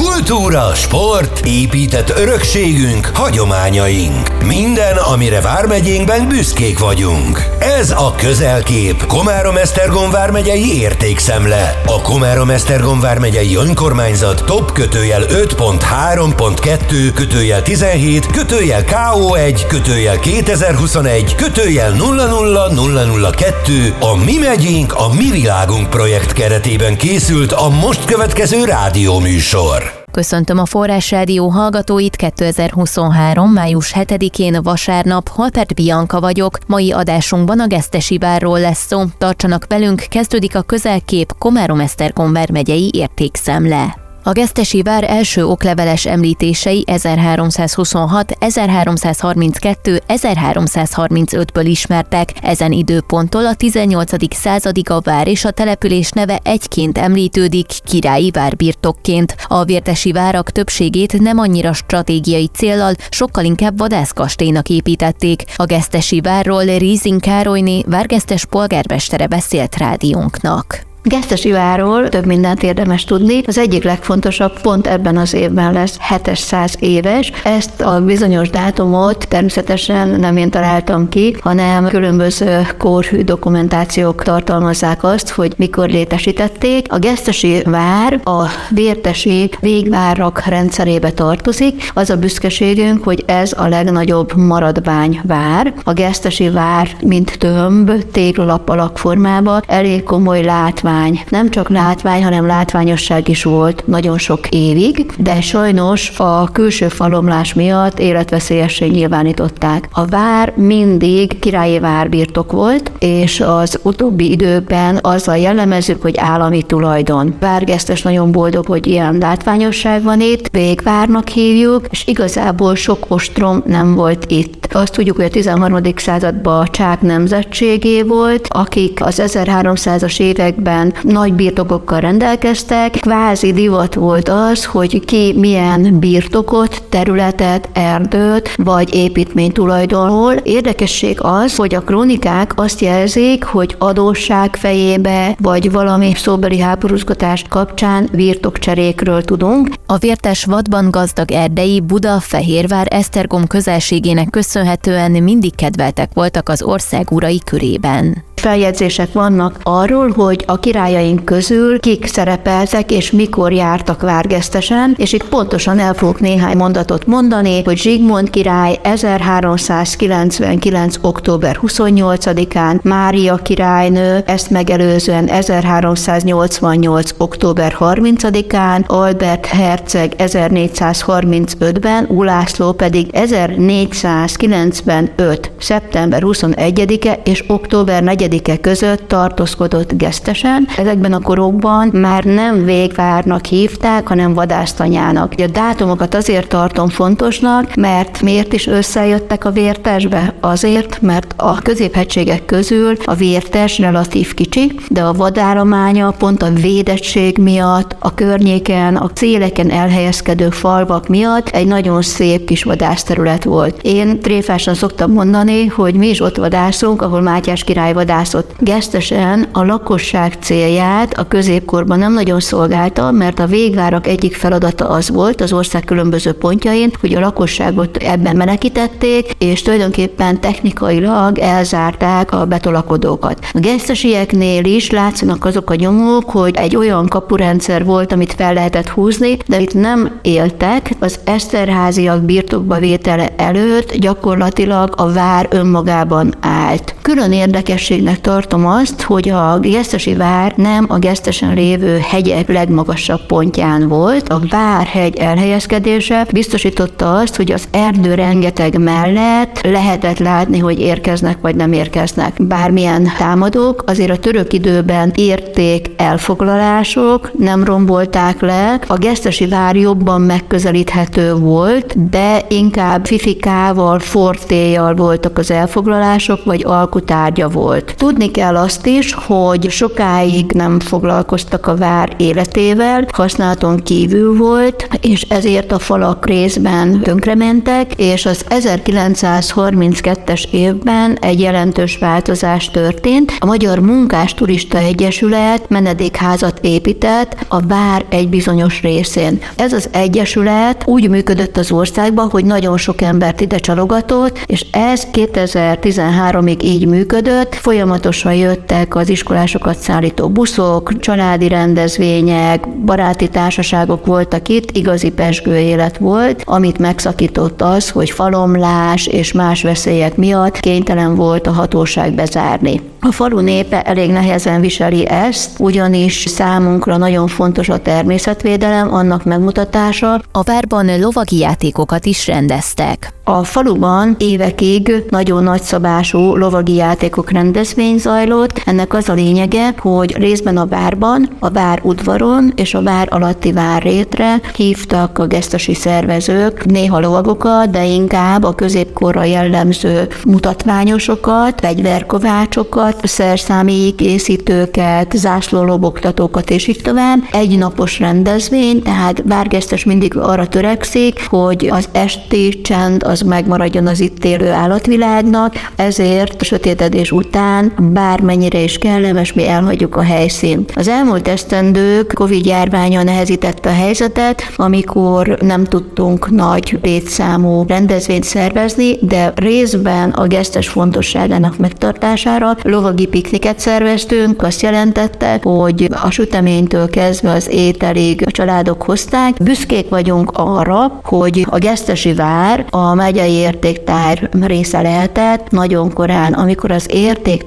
Blue. Kultúra, sport, épített örökségünk, hagyományaink. Minden, amire Vármegyénkben büszkék vagyunk. Ez a Közelkép, Komárom-Esztergom vármegyei értékszemle. A Komárom-Esztergom vármegyei önkormányzat top kötőjel 5.3.2 kötőjel 17 kötőjel KO1 kötőjel 2021 kötőjel 00002 a Mi megyénk, a Mi világunk projekt keretében készült a most következő rádióműsor. Köszöntöm a Forrás Rádió hallgatóit 2023. május 7-én vasárnap, Halpert Bianca vagyok. Mai adásunkban a Gesztesi várról lesz szó. Tartsanak velünk, kezdődik a közelkép Komárom-Esztergom megyei értékszemle. A gesztesi vár első okleveles említései 1326, 1332, 1335-ből ismertek. Ezen időponttól a 18. századig a vár és a település neve egyként említődik, királyi várbirtokként. A vértesi várak többségét nem annyira stratégiai céllal, sokkal inkább vadászkastélynak építették. A gesztesi várról Rízing Károlyné, várgesztes polgármestere beszélt rádiónknak. Gesztesi váról több mindent érdemes tudni. Az egyik legfontosabb pont ebben az évben lesz 700 éves. Ezt a bizonyos dátumot természetesen nem én találtam ki, hanem különböző korhű dokumentációk tartalmazzák azt, hogy mikor létesítették. A Gesztesi vár a vértesi végvárak rendszerébe tartozik. Az a büszkeségünk, hogy ez a legnagyobb maradvány vár. A Gesztesi vár, mint tömb, téglalap alakformában elég komoly látvány látvány. Nem csak látvány, hanem látványosság is volt nagyon sok évig, de sajnos a külső falomlás miatt életveszélyessé nyilvánították. A vár mindig királyi várbirtok volt, és az utóbbi időben azzal jellemezők, hogy állami tulajdon. Várgesztes nagyon boldog, hogy ilyen látványosság van itt, végvárnak hívjuk, és igazából sok ostrom nem volt itt. Azt tudjuk, hogy a 13. században Csák nemzetségé volt, akik az 1300-as években évben nagy birtokokkal rendelkeztek. Kvázi divat volt az, hogy ki milyen birtokot, területet, erdőt vagy építmény tulajdonol. Érdekesség az, hogy a krónikák azt jelzik, hogy adósság fejébe vagy valami szóbeli háborúzgatás kapcsán birtokcserékről tudunk. A vértes vadban gazdag erdei Buda, Fehérvár, Esztergom közelségének köszönhetően mindig kedveltek voltak az ország urai körében feljegyzések vannak arról, hogy a királyaink közül kik szerepeltek és mikor jártak várgesztesen, és itt pontosan el fogok néhány mondatot mondani, hogy Zsigmond király 1399. október 28-án, Mária királynő ezt megelőzően 1388. október 30-án, Albert herceg 1435-ben, Ulászló pedig 1495. szeptember 21-e és október 4 negyedike között tartózkodott gesztesen. Ezekben a korokban már nem végvárnak hívták, hanem vadásztanyának. A dátumokat azért tartom fontosnak, mert miért is összejöttek a vértesbe? Azért, mert a középhegységek közül a vértes relatív kicsi, de a vadállománya pont a védettség miatt, a környéken, a céleken elhelyezkedő falvak miatt egy nagyon szép kis vadászterület volt. Én tréfásan szoktam mondani, hogy mi is ott vadászunk, ahol Mátyás király vadász vadászott. Gesztesen a lakosság célját a középkorban nem nagyon szolgálta, mert a végvárak egyik feladata az volt az ország különböző pontjain, hogy a lakosságot ebben menekítették, és tulajdonképpen technikailag elzárták a betolakodókat. A gesztesieknél is látszanak azok a nyomók, hogy egy olyan kapurendszer volt, amit fel lehetett húzni, de itt nem éltek. Az Eszterháziak birtokba vétele előtt gyakorlatilag a vár önmagában állt. Külön érdekességnek érdekességnek tartom azt, hogy a Gesztesi vár nem a Gesztesen lévő hegyek legmagasabb pontján volt. A várhegy elhelyezkedése biztosította azt, hogy az erdő rengeteg mellett lehetett látni, hogy érkeznek vagy nem érkeznek. Bármilyen támadók, azért a török időben érték elfoglalások, nem rombolták le. A Gesztesi vár jobban megközelíthető volt, de inkább fifikával, fortéjjal voltak az elfoglalások, vagy alkutárgya volt. Tudni kell azt is, hogy sokáig nem foglalkoztak a vár életével, használaton kívül volt, és ezért a falak részben tönkrementek, és az 1932-es évben egy jelentős változás történt. A Magyar Munkás Turista Egyesület menedékházat épített a vár egy bizonyos részén. Ez az egyesület úgy működött az országban, hogy nagyon sok embert ide csalogatott, és ez 2013-ig így működött. Folyamatosan jöttek az iskolásokat szállító buszok, családi rendezvények, baráti társaságok voltak itt, igazi pesgő élet volt, amit megszakított az, hogy falomlás és más veszélyek miatt kénytelen volt a hatóság bezárni. A falu népe elég nehezen viseli ezt, ugyanis számunkra nagyon fontos a természetvédelem, annak megmutatása. A várban lovagi játékokat is rendeztek. A faluban évekig nagyon nagyszabású lovagi játékok rendezvény zajlott. Ennek az a lényege, hogy részben a várban, a vár udvaron és a vár alatti várrétre hívtak a gesztasi szervezők néha lovagokat, de inkább a középkorra jellemző mutatványosokat, fegyverkovácsokat, szerszámi készítőket, zászlólobogtatókat és így tovább. Egy napos rendezvény, tehát várgesztes mindig arra törekszik, hogy az esti csend az megmaradjon az itt élő állatvilágnak, ezért a sötétedés után bármennyire is kellemes, mi elhagyjuk a helyszínt. Az elmúlt esztendők Covid járványa nehezítette a helyzetet, amikor nem tudtunk nagy létszámú rendezvényt szervezni, de részben a gesztes fontosságának megtartására lovagi pikniket szerveztünk, azt jelentette, hogy a süteménytől kezdve az ételig a családok hozták. Büszkék vagyunk arra, hogy a gesztesi vár a megyei értéktár része lehetett nagyon korán. Amikor az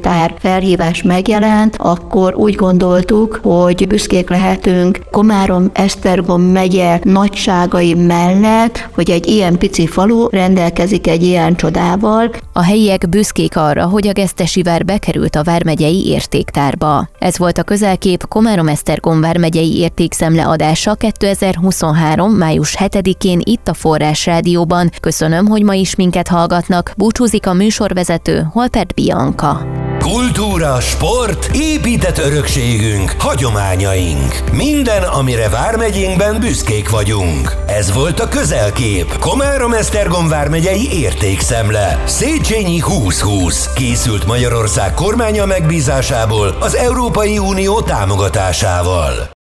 értéktár felhívás megjelent, akkor úgy gondoltuk, hogy büszkék lehetünk Komárom Esztergom megye nagyságai mellett, hogy egy ilyen pici falu rendelkezik egy ilyen csodával. A helyiek büszkék arra, hogy a Gesztesi vár bekerült a Vármegyei értéktárba. Ez volt a közelkép Komárom Esztergom Vármegyei értékszemle adása 2023. május 7-én itt a Forrás Rádióban. Köszönöm, hogy ma is minket hallgatnak. Búcsúzik a műsorvezető Holpert Bianca. Kultúra, sport, épített örökségünk, hagyományaink. Minden, amire Vármegyénkben büszkék vagyunk. Ez volt a közelkép. Komárom-Esztergom Vármegyei értékszemle. Széchenyi 2020. Készült Magyarország kormánya megbízásából az Európai Unió támogatásával.